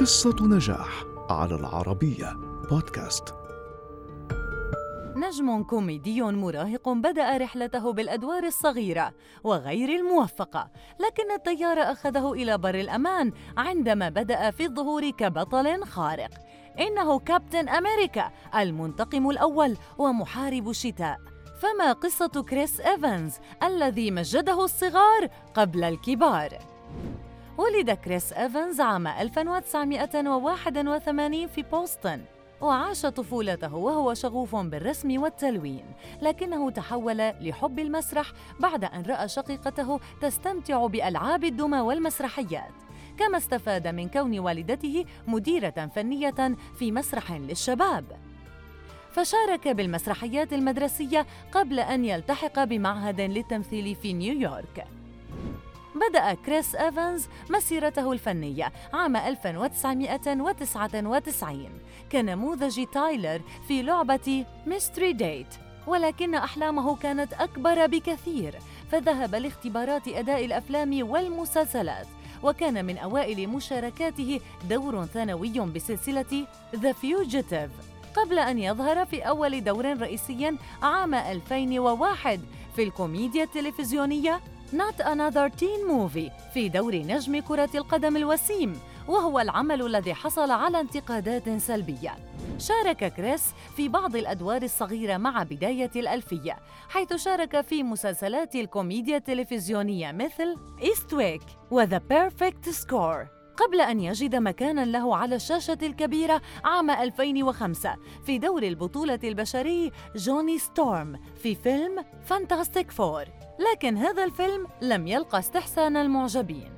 قصة نجاح على العربية بودكاست نجم كوميدي مراهق بدأ رحلته بالأدوار الصغيرة وغير الموفقة، لكن التيار أخذه إلى بر الأمان عندما بدأ في الظهور كبطل خارق. إنه كابتن أمريكا المنتقم الأول ومحارب الشتاء. فما قصة كريس إيفانز الذي مجده الصغار قبل الكبار؟ ولد كريس إيفانز عام 1981 في بوسطن وعاش طفولته وهو شغوف بالرسم والتلوين لكنه تحول لحب المسرح بعد أن رأى شقيقته تستمتع بألعاب الدمى والمسرحيات كما استفاد من كون والدته مديرة فنية في مسرح للشباب. فشارك بالمسرحيات المدرسية قبل أن يلتحق بمعهد للتمثيل في نيويورك. بدأ كريس إيفانز مسيرته الفنية عام 1999 كنموذج تايلر في لعبة Mystery Date ولكن أحلامه كانت أكبر بكثير. فذهب لاختبارات أداء الأفلام والمسلسلات وكان من أوائل مشاركاته دور ثانوي بسلسلة The Fugitive. قبل أن يظهر في أول دور رئيسي عام 2001 في الكوميديا التلفزيونية Not Another Teen Movie في دور نجم كرة القدم الوسيم وهو العمل الذي حصل على انتقادات سلبية. شارك كريس في بعض الأدوار الصغيرة مع بداية الألفية حيث شارك في مسلسلات الكوميديا التلفزيونية مثل Eastwick و The Perfect Score قبل أن يجد مكاناً له على الشاشة الكبيرة عام 2005 في دور البطولة البشري جوني ستورم في فيلم Fantastic Four لكن هذا الفيلم لم يلقى استحسان المعجبين.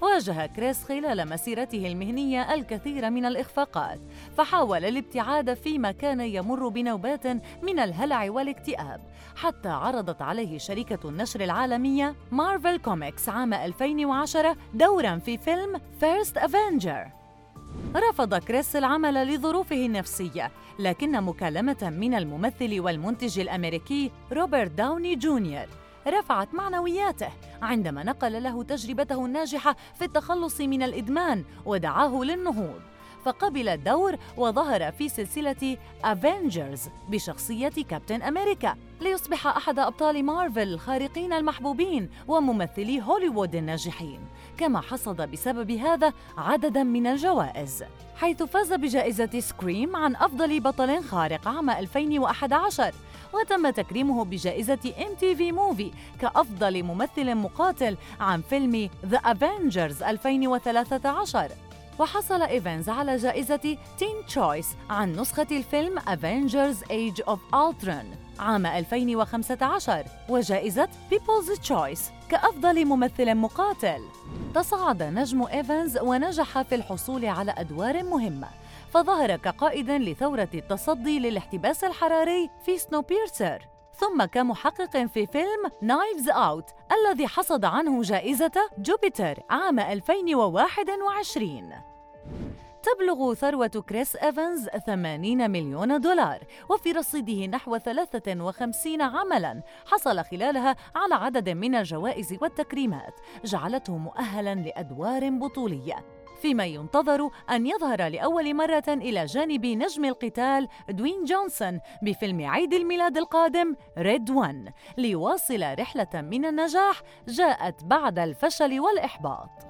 واجه كريس خلال مسيرته المهنية الكثير من الإخفاقات فحاول الابتعاد فيما كان يمر بنوبات من الهلع والاكتئاب حتى عرضت عليه شركة النشر العالمية مارفل كوميكس عام 2010 دورا في فيلم First Avenger رفض كريس العمل لظروفه النفسية لكن مكالمة من الممثل والمنتج الأمريكي روبرت داوني جونيور رفعت معنوياته عندما نقل له تجربته الناجحة في التخلص من الإدمان ودعاه للنهوض. فقبل الدور وظهر في سلسلة Avengers بشخصية كابتن أمريكا ليصبح أحد أبطال مارفل الخارقين المحبوبين وممثلي هوليوود الناجحين. كما حصد بسبب هذا عددا من الجوائز. حيث فاز بجائزة Scream عن أفضل بطل خارق عام 2011 وتم تكريمه بجائزة MTV Movie كأفضل ممثل مقاتل عن فيلم The Avengers 2013 وحصل إيفنز على جائزة Teen Choice عن نسخة الفيلم Avengers Age of Ultron عام 2015 وجائزة People's Choice كأفضل ممثل مقاتل. تصاعد نجم إيفنز ونجح في الحصول على أدوار مهمة. فظهر كقائد لثورة التصدي للاحتباس الحراري في Snowpiercer ثم كمحقق في فيلم Knives Out الذي حصد عنه جائزة جوبيتر عام 2021 تبلغ ثروة كريس إيفنز 80 مليون دولار وفي رصيده نحو 53 عملاً حصل خلالها على عدد من الجوائز والتكريمات جعلته مؤهلاً لأدوار بطولية. فيما ينتظر أن يظهر لأول مرة إلى جانب نجم القتال دوين جونسون بفيلم عيد الميلاد القادم Red One ليواصل رحلة من النجاح جاءت بعد الفشل والإحباط.